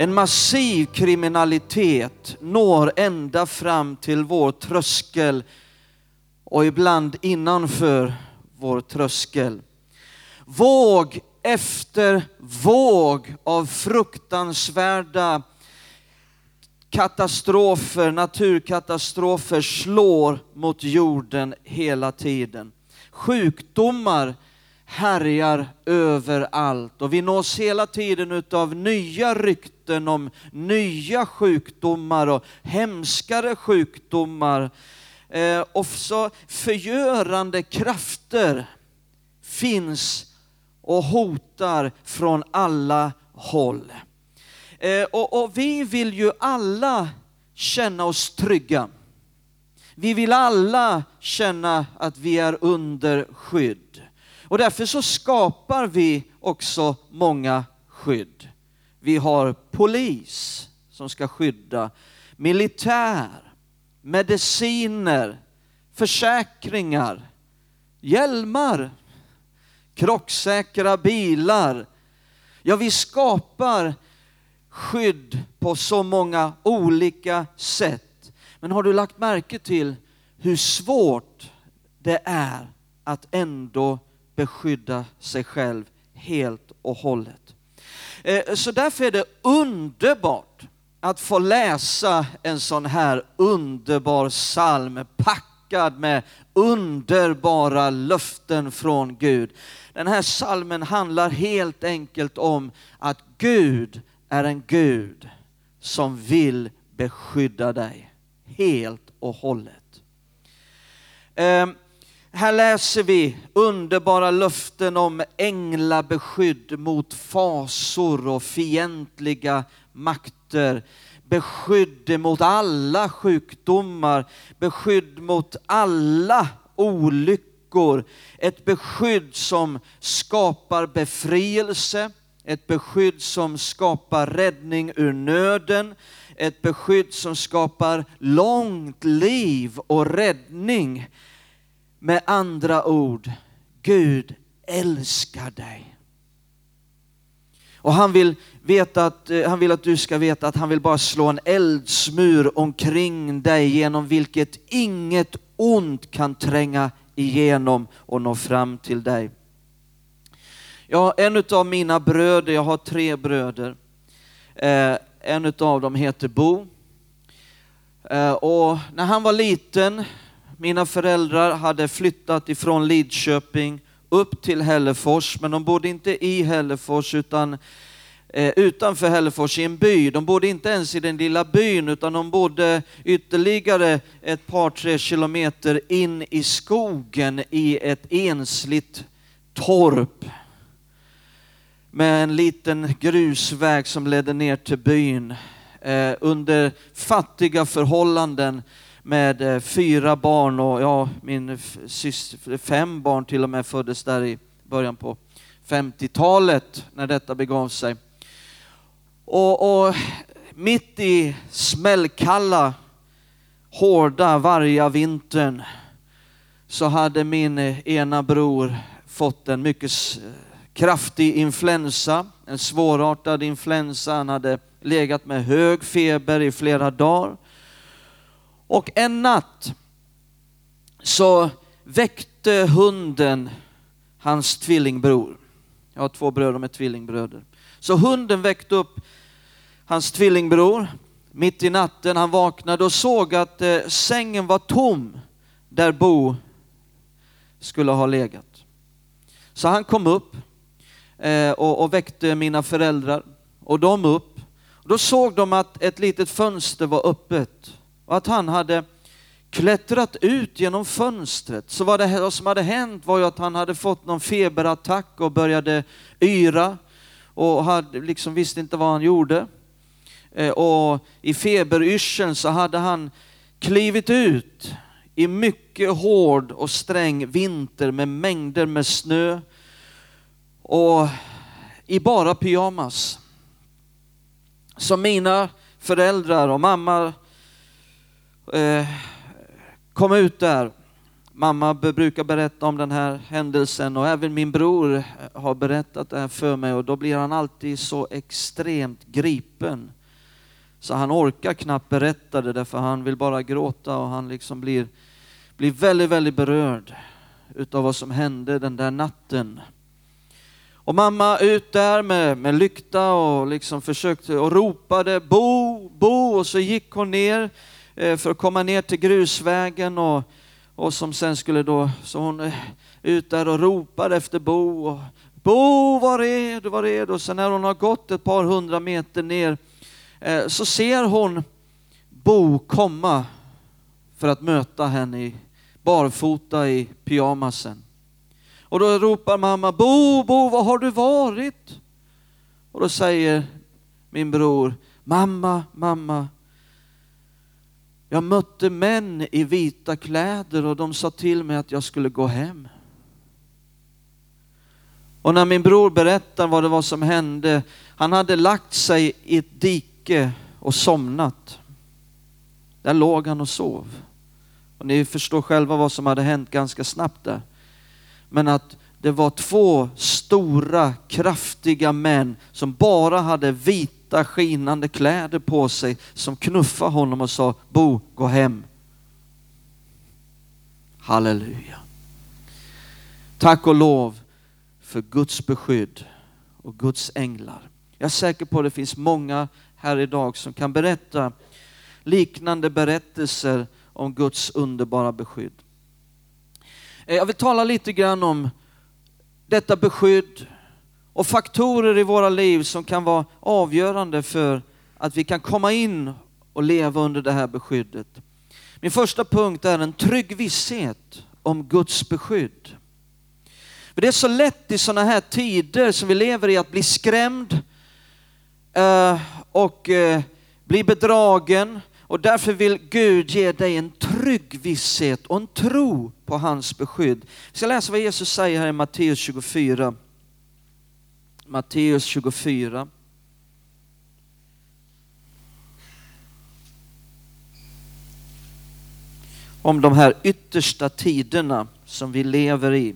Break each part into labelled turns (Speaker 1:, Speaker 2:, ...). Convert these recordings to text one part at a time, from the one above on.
Speaker 1: En massiv kriminalitet når ända fram till vår tröskel och ibland innanför vår tröskel. Våg efter våg av fruktansvärda katastrofer, naturkatastrofer slår mot jorden hela tiden. Sjukdomar härjar överallt och vi nås hela tiden av nya rykten om nya sjukdomar och hemskare sjukdomar. Eh, och så förgörande krafter finns och hotar från alla håll. Eh, och, och vi vill ju alla känna oss trygga. Vi vill alla känna att vi är under skydd. Och därför så skapar vi också många skydd. Vi har polis som ska skydda, militär, mediciner, försäkringar, hjälmar, krocksäkra bilar. Ja, vi skapar skydd på så många olika sätt. Men har du lagt märke till hur svårt det är att ändå beskydda sig själv helt och hållet? Eh, så därför är det underbart att få läsa en sån här underbar psalm packad med underbara löften från Gud. Den här psalmen handlar helt enkelt om att Gud är en Gud som vill beskydda dig helt och hållet. Ehm, här läser vi underbara löften om änglabeskydd mot fasor och fientliga makter. Beskydd mot alla sjukdomar, beskydd mot alla olyckor. Ett beskydd som skapar befrielse, ett beskydd som skapar räddning ur nöden, ett beskydd som skapar långt liv och räddning. Med andra ord, Gud älskar dig. Och han vill, veta att, eh, han vill att du ska veta att han vill bara slå en eldsmur omkring dig genom vilket inget ont kan tränga igenom och nå fram till dig. Ja, en av mina bröder, jag har tre bröder, eh, en av dem heter Bo. Eh, och när han var liten, mina föräldrar hade flyttat ifrån Lidköping upp till Hällefors, men de bodde inte i Hällefors utan eh, utanför Hällefors i en by. De bodde inte ens i den lilla byn utan de bodde ytterligare ett par, tre kilometer in i skogen i ett ensligt torp med en liten grusväg som ledde ner till byn eh, under fattiga förhållanden med eh, fyra barn och ja, min syster, fem barn till och med föddes där i början på 50-talet när detta begav sig. Och, och mitt i smällkalla, hårda, varga vintern så hade min eh, ena bror fått en mycket kraftig influensa, en svårartad influensa. Han hade legat med hög feber i flera dagar. Och en natt så väckte hunden hans tvillingbror. Jag har två bröder de är tvillingbröder. Så hunden väckte upp hans tvillingbror mitt i natten. Han vaknade och såg att eh, sängen var tom där Bo skulle ha legat. Så han kom upp eh, och, och väckte mina föräldrar och de upp. Då såg de att ett litet fönster var öppet och att han hade klättrat ut genom fönstret. Så vad, det, vad som hade hänt var ju att han hade fått någon feberattack och började yra och hade, liksom visste inte vad han gjorde. Eh, och i feberyrseln så hade han klivit ut i mycket hård och sträng vinter med mängder med snö och i bara pyjamas. Så mina föräldrar och mamma eh, kom ut där. Mamma brukar berätta om den här händelsen och även min bror eh, har berättat det här för mig och då blir han alltid så extremt gripen. Så han orkar knappt berätta det därför han vill bara gråta och han liksom blir, blir väldigt, väldigt berörd utav vad som hände den där natten. Och mamma ut där med, med lykta och liksom försökte och ropade Bo, Bo och så gick hon ner Eh, för att komma ner till grusvägen och, och som sen skulle då, så hon eh, ut där och ropar efter Bo. Och, Bo, var är du, var är du? Och sen när hon har gått ett par hundra meter ner eh, så ser hon Bo komma för att möta henne barfota i pyjamasen. Och då ropar mamma, Bo, Bo, var har du varit? Och då säger min bror, mamma, mamma, jag mötte män i vita kläder och de sa till mig att jag skulle gå hem. Och när min bror berättar vad det var som hände, han hade lagt sig i ett dike och somnat. Där låg han och sov. Och ni förstår själva vad som hade hänt ganska snabbt där men att det var två stora, kraftiga män som bara hade vita skinande kläder på sig som knuffade honom och sa Bo, gå hem. Halleluja. Tack och lov för Guds beskydd och Guds änglar. Jag är säker på att det finns många här idag som kan berätta liknande berättelser om Guds underbara beskydd. Eh, jag vill tala lite grann om detta beskydd och faktorer i våra liv som kan vara avgörande för att vi kan komma in och leva under det här beskyddet. Min första punkt är en trygg visshet om Guds beskydd. För det är så lätt i sådana här tider som vi lever i att bli skrämd eh, och eh, bli bedragen och därför vill Gud ge dig en trygg visshet och en tro på hans beskydd. Vi ska läsa vad Jesus säger här i Matteus 24. Matteus 24. Om de här yttersta tiderna som vi lever i.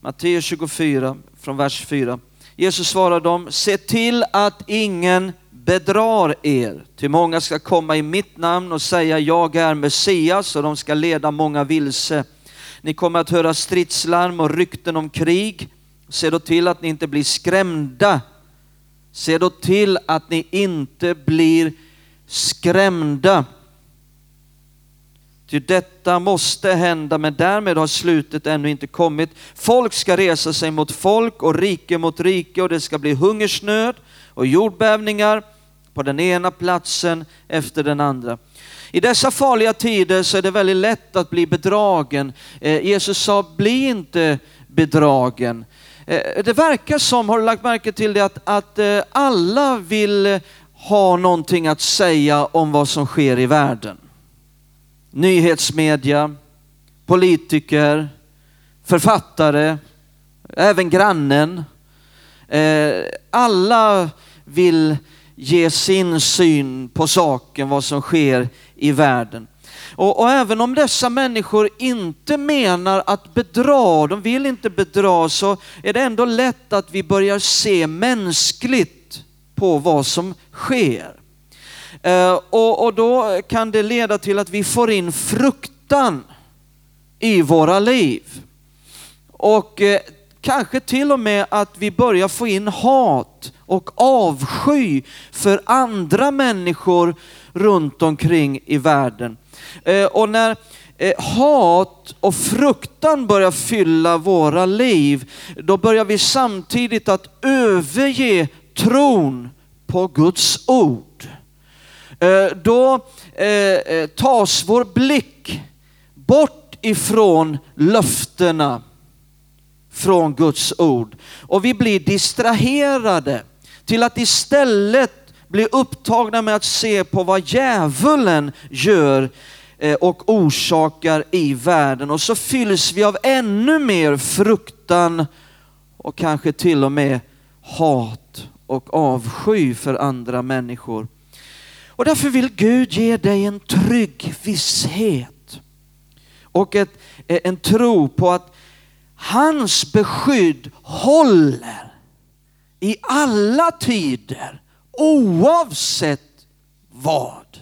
Speaker 1: Matteus 24 från vers 4. Jesus svarar dem, se till att ingen bedrar er. Till många ska komma i mitt namn och säga jag är Messias och de ska leda många vilse. Ni kommer att höra stridslarm och rykten om krig. Se då till att ni inte blir skrämda. Se då till att ni inte blir skrämda. Ty detta måste hända, men därmed har slutet ännu inte kommit. Folk ska resa sig mot folk och rike mot rike och det ska bli hungersnöd och jordbävningar på den ena platsen efter den andra. I dessa farliga tider så är det väldigt lätt att bli bedragen. Eh, Jesus sa, bli inte bedragen. Eh, det verkar som, har du lagt märke till det, att, att eh, alla vill ha någonting att säga om vad som sker i världen. Nyhetsmedia, politiker, författare, även grannen. Eh, alla vill ge sin syn på saken, vad som sker i världen. Och, och, även om dessa människor inte menar att bedra, de vill inte bedra, så är det ändå lätt att vi börjar se mänskligt på vad som sker. Eh, och, och då kan det leda till att vi får in fruktan i våra liv. Och eh, kanske till och med att vi börjar få in hat och avsky för andra människor runt omkring i världen. Eh, och när eh, hat och fruktan börjar fylla våra liv, då börjar vi samtidigt att överge tron på Guds ord. Eh, då tas vår blick bort ifrån löftena från Guds ord och vi blir distraherade till att istället blir upptagna med att se på vad djävulen gör eh, och orsakar i världen. Och så fylls vi av ännu mer fruktan och kanske till och med hat och avsky för andra människor. Och därför vill Gud ge dig en trygg visshet och ett, eh, en tro på att hans beskydd håller i alla tider oavsett vad.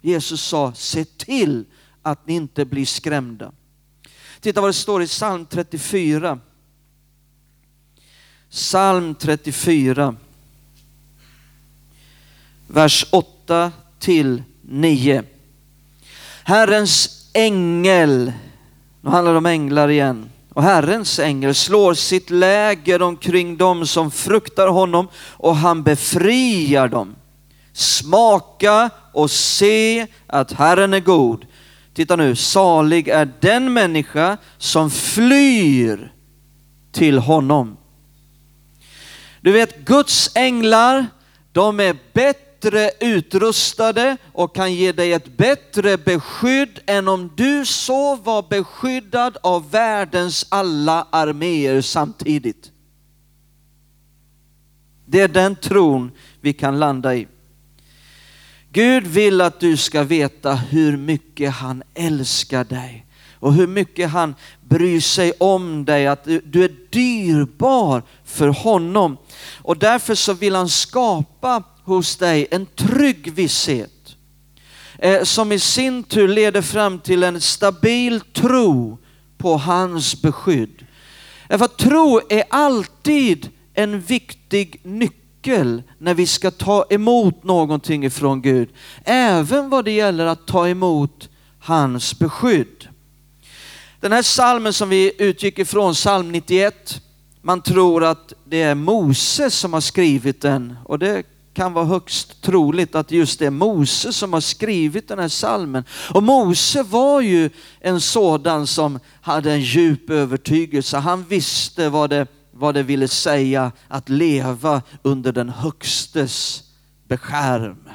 Speaker 1: Jesus sa, se till att ni inte blir skrämda. Titta vad det står i psalm 34. Psalm 34, vers 8 till 9. Herrens ängel, nu handlar det om änglar igen, och Herrens ängel slår sitt läger omkring dem som fruktar honom och han befriar dem. Smaka och se att Herren är god. Titta nu, salig är den människa som flyr till honom. Du vet, Guds änglar, de är bättre bättre utrustade och kan ge dig ett bättre beskydd än om du så var beskyddad av världens alla arméer samtidigt. Det är den tron vi kan landa i. Gud vill att du ska veta hur mycket han älskar dig och hur mycket han bryr sig om dig, att du är dyrbar för honom. Och därför så vill han skapa hos dig en trygg visshet eh, som i sin tur leder fram till en stabil tro på hans beskydd. Eh, för tro är alltid en viktig nyckel när vi ska ta emot någonting ifrån Gud. Även vad det gäller att ta emot hans beskydd. Den här salmen som vi utgick ifrån, psalm 91, man tror att det är Moses som har skrivit den och det kan vara högst troligt att just det är Mose som har skrivit den här salmen. Och Mose var ju en sådan som hade en djup övertygelse. Han visste vad det, vad det ville säga att leva under den högstes beskärm.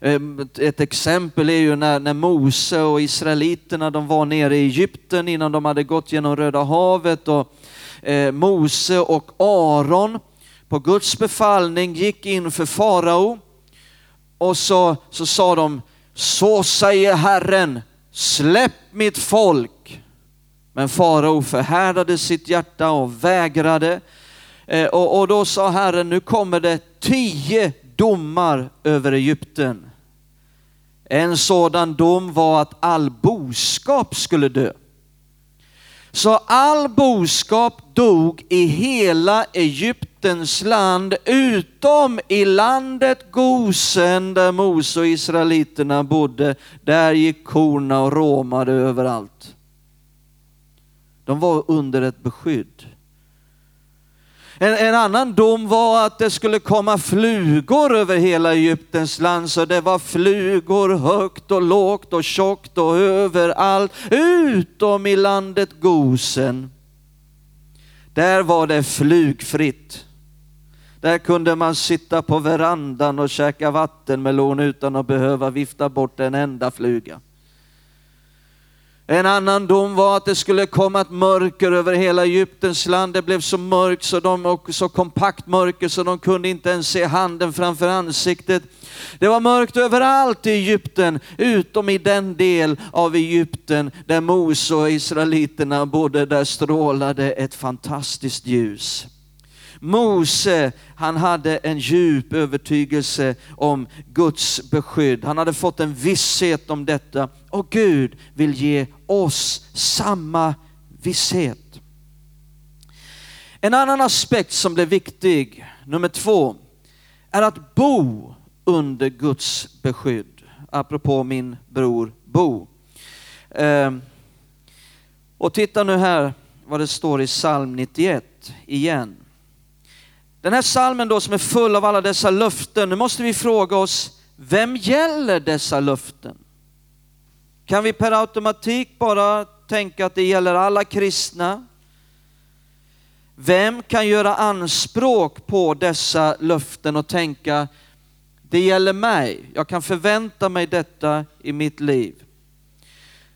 Speaker 1: Ehm, ett exempel är ju när, när Mose och israeliterna de var nere i Egypten innan de hade gått genom Röda havet och eh, Mose och Aron på Guds befallning gick in för farao och så, så sa de, så säger Herren, släpp mitt folk. Men farao förhärdade sitt hjärta och vägrade. Eh, och, och då sa Herren, nu kommer det tio domar över Egypten. En sådan dom var att all boskap skulle dö. Så all boskap dog i hela Egyptens land utom i landet Gosen där Mose och israeliterna bodde. Där gick korna och råmade överallt. De var under ett beskydd. En, en, annan dom var att det skulle komma flugor över hela Egyptens land, så det var flugor högt och lågt och tjockt och överallt, utom i landet Gosen. Där var det flugfritt. Där kunde man sitta på verandan och käka vattenmelon utan att behöva vifta bort en enda fluga. En annan dom var att det skulle komma ett mörker över hela Egyptens land. Det blev så mörkt så de, och så kompakt mörker så de kunde inte ens se handen framför ansiktet. Det var mörkt överallt i Egypten, utom i den del av Egypten där Mose och israeliterna bodde. Där strålade ett fantastiskt ljus. Mose, han hade en djup övertygelse om Guds beskydd. Han hade fått en visshet om detta och Gud vill ge oss samma visshet. En annan aspekt som blev viktig, nummer två, är att bo under Guds beskydd. Apropå min bror Bo. Ehm, och titta nu här vad det står i psalm 91 igen. Den här salmen då som är full av alla dessa löften, nu måste vi fråga oss, vem gäller dessa löften? Kan vi per automatik bara tänka att det gäller alla kristna? Vem kan göra anspråk på dessa löften och tänka, Det gäller mig. Jag kan förvänta mig detta i mitt liv.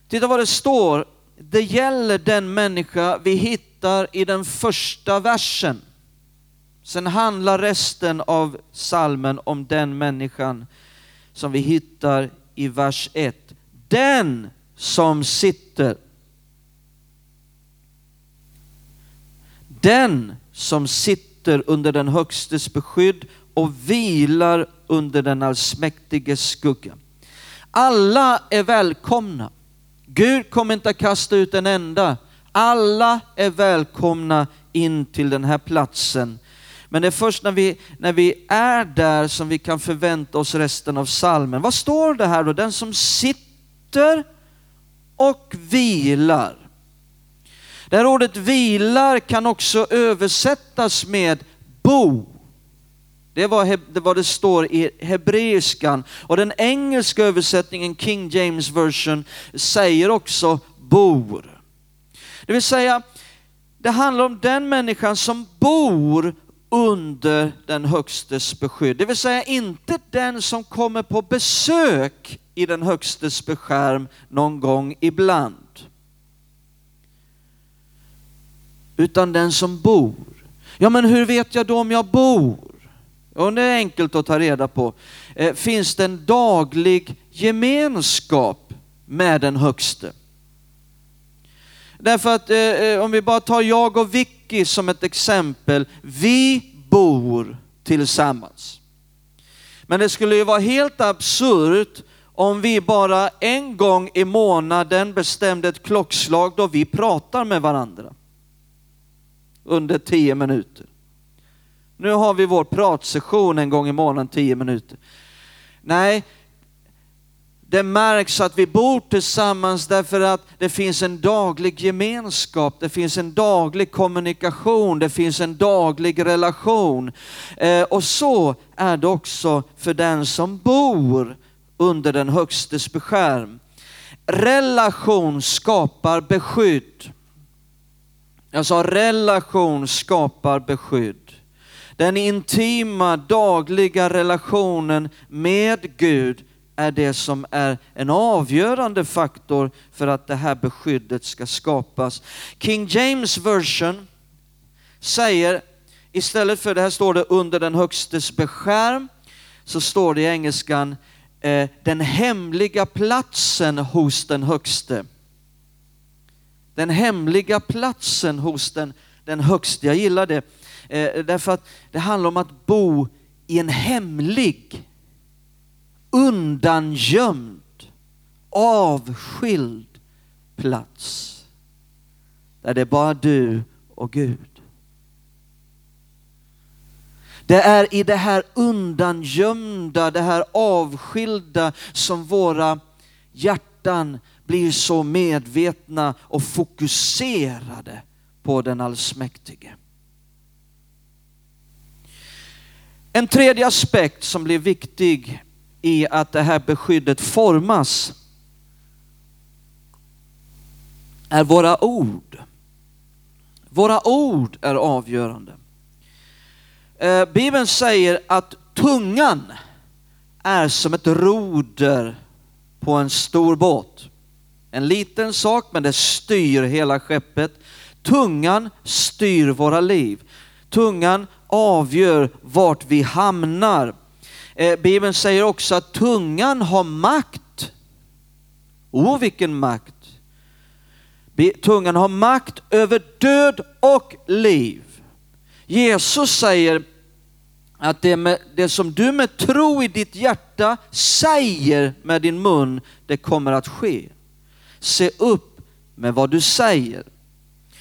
Speaker 1: Titta vad det står. Det gäller den människa vi hittar i den första versen. Sen handlar resten av salmen om den människan som vi hittar i vers 1. Den som sitter. Den som sitter under den högstes beskydd och vilar under den allsmäktiges skugga. Alla är välkomna. Gud kommer inte att kasta ut en enda. Alla är välkomna in till den här platsen. Men det är först när vi, när vi är där som vi kan förvänta oss resten av salmen. Vad står det här då? Den som sitter och vilar. Det här ordet vilar kan också översättas med bo. Det är det, vad det står i hebreiskan. Och den engelska översättningen, King James version, säger också bor. Det vill säga, det handlar om den människan som bor under den högstes beskydd. Det vill säga inte den som kommer på besök i den högstes beskärm någon gång ibland. Utan den som bor. Ja, men hur vet jag då om jag bor? Och det är enkelt att ta reda på. Eh, finns det en daglig gemenskap med den högste? Därför att eh, eh, om vi bara tar jag och Vicky som ett exempel. Vi bor tillsammans. Men det skulle ju vara helt absurt om vi bara en gång i månaden bestämde ett klockslag då vi pratar med varandra under tio minuter. Nu har vi vår pratsession en gång i månaden, tio minuter. Nej, det märks att vi bor tillsammans därför att det finns en daglig gemenskap, det finns en daglig kommunikation, det finns en daglig relation. Eh, och så är det också för den som bor under den högstes beskärm. Relation skapar beskydd. Jag sa relation skapar beskydd. Den intima dagliga relationen med Gud är det som är en avgörande faktor för att det här beskyddet ska skapas. King James version säger, istället för det här står det under den högstes beskärm, så står det i engelskan eh, den hemliga platsen hos den högste. Den hemliga platsen hos den, den högste. Jag gillar det. Eh, därför att det handlar om att bo i en hemlig, undangömd, avskild plats. Där det är bara du och Gud. Det är i det här undangömda, det här avskilda som våra hjärtan blir så medvetna och fokuserade på den allsmäktige. En tredje aspekt som blir viktig i att det här beskyddet formas är våra ord. Våra ord är avgörande. Eh, Bibeln säger att tungan är som ett roder på en stor båt. En liten sak, men det styr hela skeppet. Tungan styr våra liv. Tungan avgör vart vi hamnar. Eh, Bibeln säger också att tungan har makt. O oh, vilken makt! Tungan har makt över död och liv. Jesus säger att det, med, det, som du med tro i ditt hjärta säger med din mun, det kommer att ske. Se upp med vad du säger.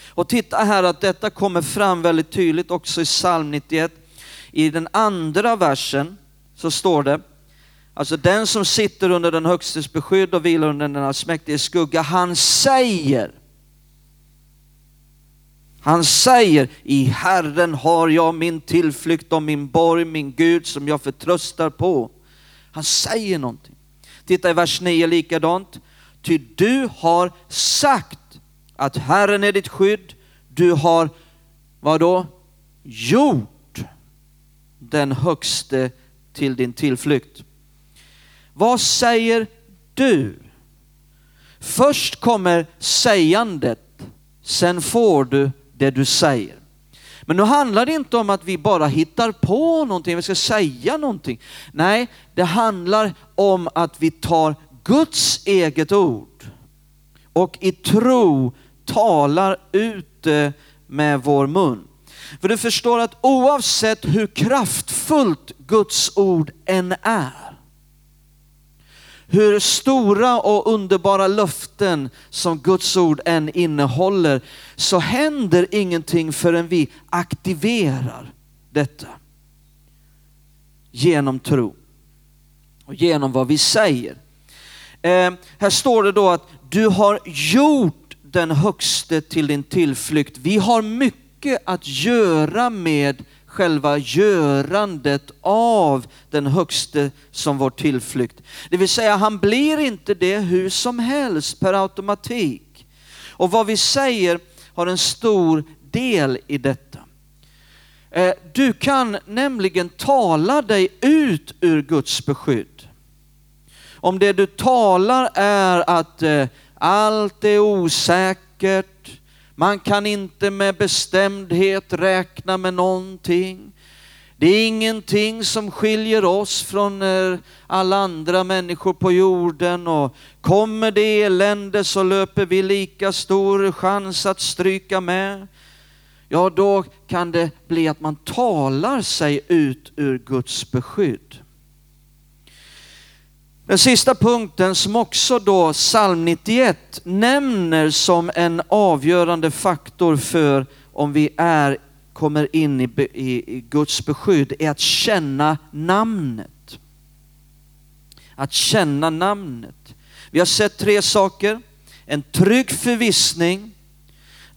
Speaker 1: Och titta här att detta kommer fram väldigt tydligt också i psalm 91. I den andra versen så står det, alltså den som sitter under den högstes beskydd och vilar under den allsmäktiges skugga, han säger, han säger, i Herren har jag min tillflykt och min borg, min Gud som jag förtröstar på. Han säger någonting. Titta i vers 9 likadant. Ty du har sagt att Herren är ditt skydd. Du har, vad då? Gjort den högste till din tillflykt. Vad säger du? Först kommer sägandet, sen får du det du säger. Men nu handlar det inte om att vi bara hittar på någonting, vi ska säga någonting. Nej, det handlar om att vi tar Guds eget ord och i tro talar ut det med vår mun. För du förstår att oavsett hur kraftfullt Guds ord än är, hur stora och underbara löften som Guds ord än innehåller, så händer ingenting förrän vi aktiverar detta. Genom tro och genom vad vi säger. Eh, här står det då att du har gjort den högste till din tillflykt. Vi har mycket mycket att göra med själva görandet av den högste som vår tillflykt. Det vill säga, han blir inte det hur som helst per automatik. Och vad vi säger har en stor del i detta. Eh, du kan nämligen tala dig ut ur Guds beskydd. Om det du talar är att eh, allt är osäkert, man kan inte med bestämdhet räkna med någonting. Det är ingenting som skiljer oss från alla andra människor på jorden och kommer det elände så löper vi lika stor chans att stryka med. Ja, då kan det bli att man talar sig ut ur Guds beskydd. Den sista punkten som också då psalm 91 nämner som en avgörande faktor för om vi är, kommer in i, i, i Guds beskydd är att känna namnet. Att känna namnet. Vi har sett tre saker. En trygg förvissning.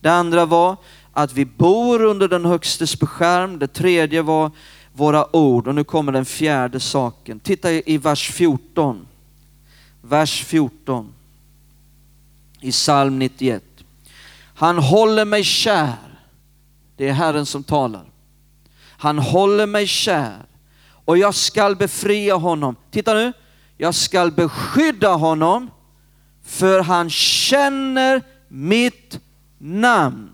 Speaker 1: Det andra var att vi bor under den högstes beskärm. Det tredje var våra ord. Och nu kommer den fjärde saken. Titta i vers 14. Vers 14 i psalm 91. Han håller mig kär. Det är Herren som talar. Han håller mig kär och jag skall befria honom. Titta nu. Jag skall beskydda honom för han känner mitt namn.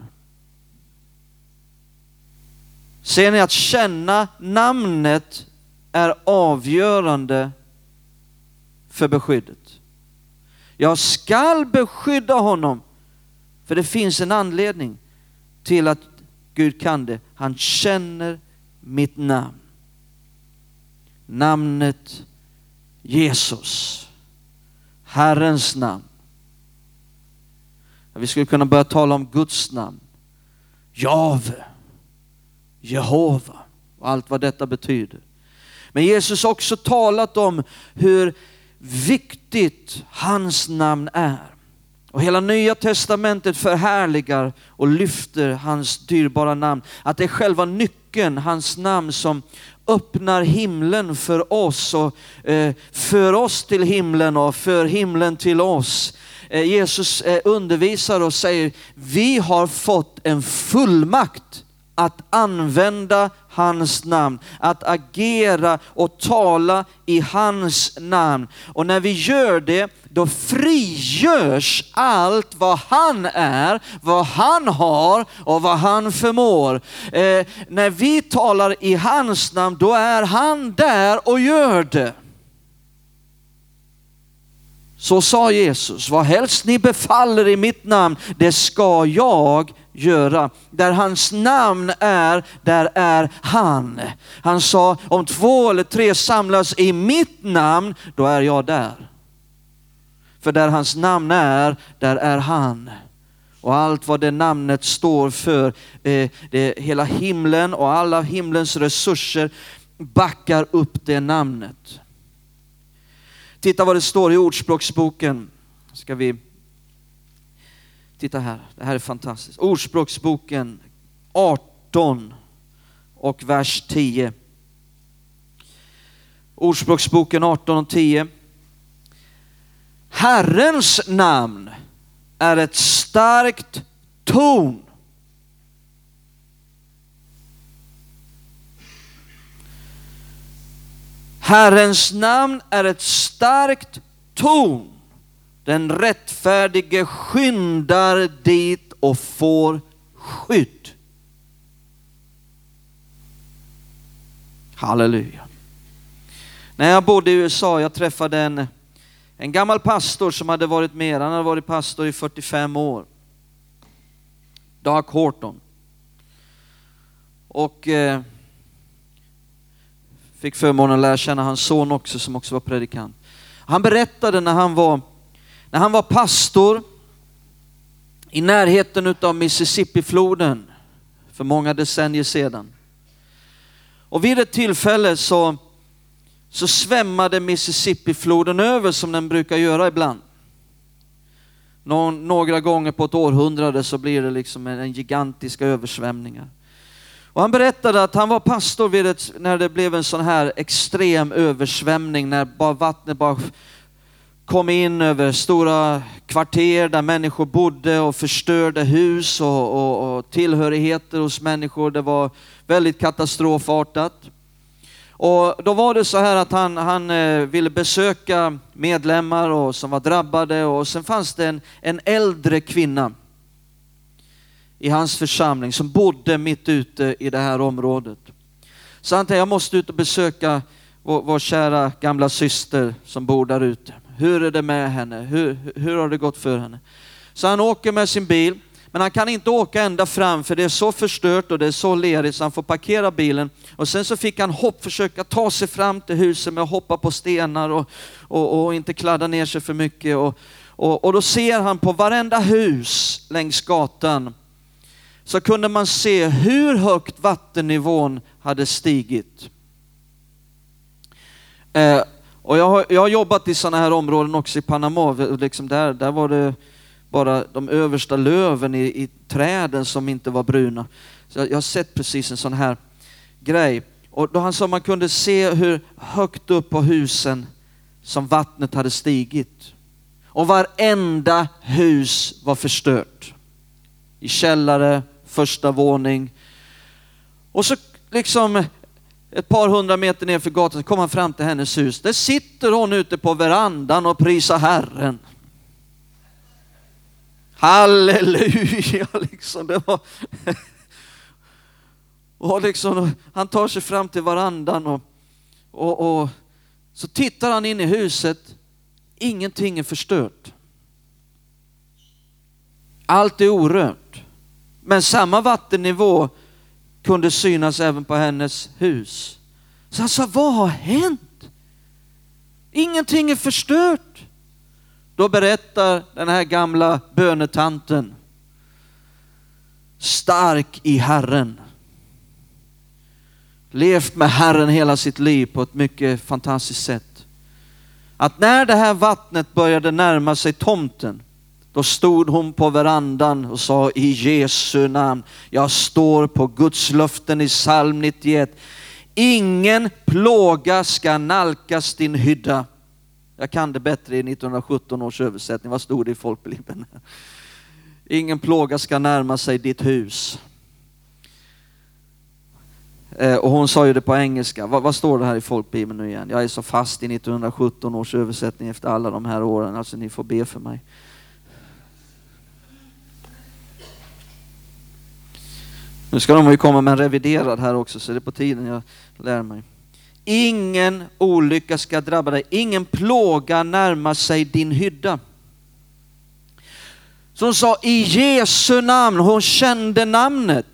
Speaker 1: Ser ni att känna namnet är avgörande för beskyddet. Jag skall beskydda honom, för det finns en anledning till att Gud kan det. Han känner mitt namn. Namnet Jesus. Herrens namn. Vi skulle kunna börja tala om Guds namn. Jave. Jehova och allt vad detta betyder. Men Jesus har också talat om hur viktigt hans namn är. Och hela nya testamentet förhärligar och lyfter hans dyrbara namn. Att det är själva nyckeln, hans namn, som öppnar himlen för oss och eh, för oss till himlen och för himlen till oss. Eh, Jesus eh, undervisar och säger, vi har fått en fullmakt att använda hans namn, att agera och tala i hans namn. Och när vi gör det, då frigörs allt vad han är, vad han har och vad han förmår. Eh, när vi talar i hans namn, då är han där och gör det. Så sa Jesus, vad helst ni befaller i mitt namn, det ska jag göra. Där hans namn är, där är han. Han sa, om två eller tre samlas i mitt namn, då är jag där. För där hans namn är, där är han. Och allt vad det namnet står för, eh, det, hela himlen och alla himlens resurser backar upp det namnet. Titta vad det står i Ordspråksboken. Ska vi Titta här, det här är fantastiskt. Ordspråksboken 18 och vers 10. Ordspråksboken 18 och 10. Herrens namn är ett starkt torn. Herrens namn är ett starkt torn. Den rättfärdige skyndar dit och får skydd. Halleluja. När jag bodde i USA, jag träffade en, en gammal pastor som hade varit med, han hade varit pastor i 45 år. Doug Horton. Och eh, fick förmånen att lära känna hans son också som också var predikant. Han berättade när han var, när han var pastor i närheten av Mississippifloden för många decennier sedan. Och vid ett tillfälle så, så svämmade Mississippifloden över som den brukar göra ibland. några gånger på ett århundrade så blir det liksom en gigantiska översvämningar. Och han berättade att han var pastor vid ett, när det blev en sån här extrem översvämning, när bara vattnet bara kom in över stora kvarter där människor bodde och förstörde hus och, och, och tillhörigheter hos människor. Det var väldigt katastrofartat. Och då var det så här att han, han eh, ville besöka medlemmar och, som var drabbade och sen fanns det en, en äldre kvinna i hans församling som bodde mitt ute i det här området. Så han tänkte, jag måste ut och besöka vår, vår kära gamla syster som bor där ute. Hur är det med henne? Hur, hur har det gått för henne? Så han åker med sin bil, men han kan inte åka ända fram för det är så förstört och det är så lerigt så han får parkera bilen. Och sen så fick han hopp, försöka ta sig fram till huset med att hoppa på stenar och, och, och inte kladda ner sig för mycket. Och, och, och då ser han på varenda hus längs gatan så kunde man se hur högt vattennivån hade stigit. Eh, och jag har, jag har jobbat i sådana här områden också i Panama, liksom där, där var det bara de översta löven i, i träden som inte var bruna. Så jag, jag har sett precis en sån här grej. Och då han sa man kunde se hur högt upp på husen som vattnet hade stigit. Och varenda hus var förstört. I källare, första våning. Och så liksom ett par hundra meter ner för gatan så kom han fram till hennes hus. Där sitter hon ute på verandan och prisar Herren. Halleluja, liksom. Det var... och liksom, han tar sig fram till verandan och, och, och så tittar han in i huset. Ingenting är förstört. Allt är orört. Men samma vattennivå kunde synas även på hennes hus. Så han sa, vad har hänt? Ingenting är förstört. Då berättar den här gamla bönetanten, stark i Herren, levt med Herren hela sitt liv på ett mycket fantastiskt sätt. Att när det här vattnet började närma sig tomten, då stod hon på verandan och sa i Jesu namn, jag står på Guds löften i psalm 91. Ingen plåga ska nalkas din hydda. Jag kan det bättre i 1917 års översättning. Vad stod det i folkbibeln? Ingen plåga ska närma sig ditt hus. Eh, och hon sa ju det på engelska. Vad, vad, står det här i folkbibeln nu igen? Jag är så fast i 1917 års översättning efter alla de här åren. Alltså ni får be för mig. Nu ska de ju komma med en reviderad här också, så det är på tiden jag lär mig. Ingen olycka ska drabba dig, ingen plåga närma sig din hydda. Som sa i Jesu namn, hon kände namnet.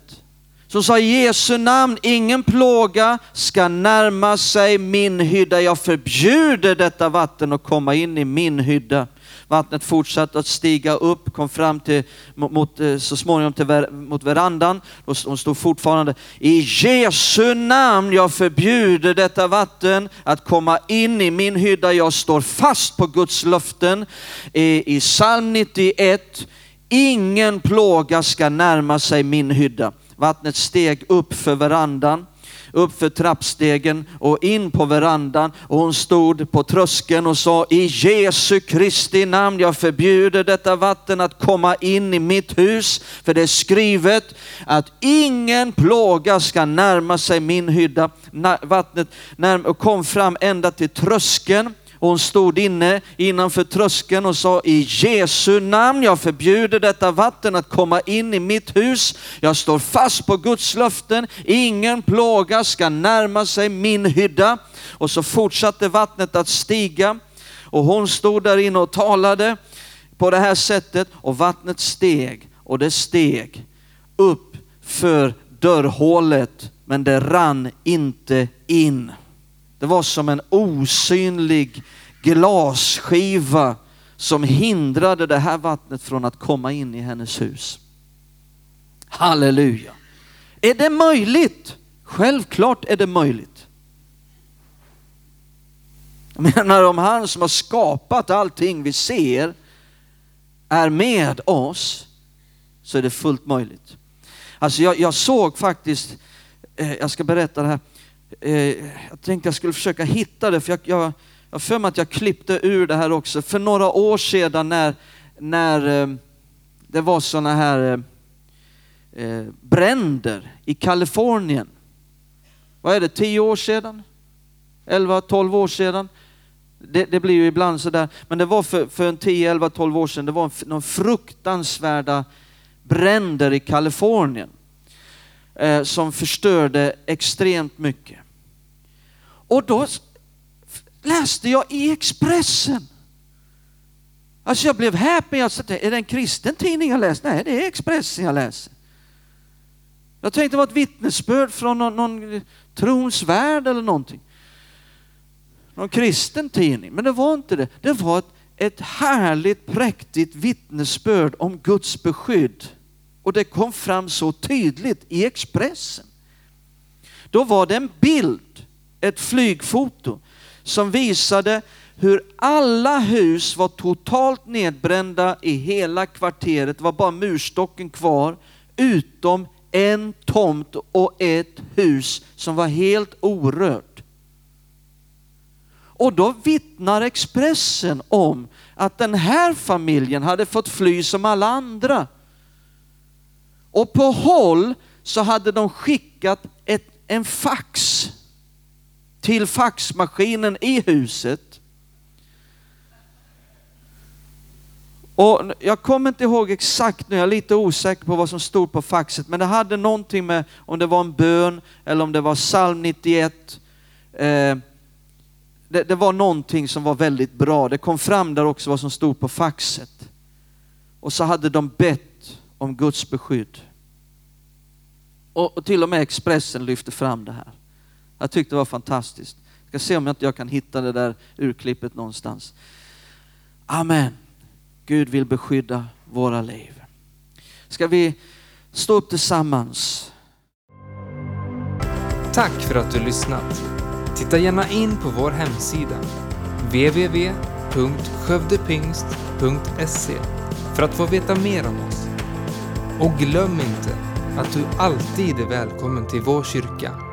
Speaker 1: Som sa i Jesu namn, ingen plåga ska närma sig min hydda. Jag förbjuder detta vatten att komma in i min hydda. Vattnet fortsatte att stiga upp, kom fram till, mot, eh, så småningom till, mot verandan. Hon stod fortfarande, i Jesu namn jag förbjuder detta vatten att komma in i min hydda. Jag står fast på Guds löften. I, i psalm 91, ingen plåga ska närma sig min hydda. Vattnet steg upp för verandan upp för trappstegen och in på verandan. Och hon stod på tröskeln och sa i Jesu Kristi namn, jag förbjuder detta vatten att komma in i mitt hus, för det är skrivet att ingen plåga ska närma sig min hydda. Vattnet kom fram ända till tröskeln hon stod inne innanför tröskeln och sa i Jesu namn, jag förbjuder detta vatten att komma in i mitt hus. Jag står fast på Guds löften. Ingen plåga ska närma sig min hydda. Och så fortsatte vattnet att stiga och hon stod där inne och talade på det här sättet och vattnet steg och det steg upp för dörrhålet men det rann inte in. Det var som en osynlig glasskiva som hindrade det här vattnet från att komma in i hennes hus. Halleluja. Är det möjligt? Självklart är det möjligt. Jag menar om han som har skapat allting vi ser är med oss så är det fullt möjligt. Alltså jag, jag såg faktiskt, eh, jag ska berätta det här, eh, jag tänkte jag skulle försöka hitta det, för jag, jag, jag för mig att jag klippte ur det här också. För några år sedan när, när eh, det var sådana här eh, eh, bränder i Kalifornien. Vad är det, tio år sedan? 11, 12 år sedan? Det, det, blir ju ibland sådär, men det var för, för en 10, 11, 12 år sedan, det var någon fruktansvärda bränder i Kalifornien eh, som förstörde extremt mycket. Och då läste jag i Expressen. Alltså jag blev häpen. Jag sa, är det en kristen tidning jag läser? Nej, det är Expressen jag läser. Jag tänkte det var ett vittnesbörd från någon, någon trons värld eller någonting. Någon kristen tidning, men det var inte det. Det var ett, ett härligt, präktigt vittnesbörd om Guds beskydd. Och det kom fram så tydligt i Expressen. Då var det en bild, ett flygfoto, som visade hur alla hus var totalt nedbrända i hela kvarteret. Det var bara murstocken kvar, utom en tomt och ett hus som var helt orört. Och då vittnar Expressen om att den här familjen hade fått fly som alla andra. Och på håll så hade de skickat ett, en fax till faxmaskinen i huset. Och jag kommer inte ihåg exakt nu, jag är lite osäker på vad som stod på faxet, men det hade någonting med om det var en bön eller om det var psalm 91. Eh, det, det, var någonting som var väldigt bra. Det kom fram där också vad som stod på faxet. Och så hade de bett om Guds beskydd. Och, och till och med Expressen lyfte fram det här. Jag tyckte det var fantastiskt. Jag ska se om jag inte jag kan hitta det där urklippet någonstans. Amen. Gud vill beskydda våra liv. Ska vi stå upp tillsammans?
Speaker 2: Tack för att du lyssnat. Titta gärna in på vår hemsida www.skövdepingst.se för att få veta mer om oss. Och glöm inte att du alltid är välkommen till vår kyrka.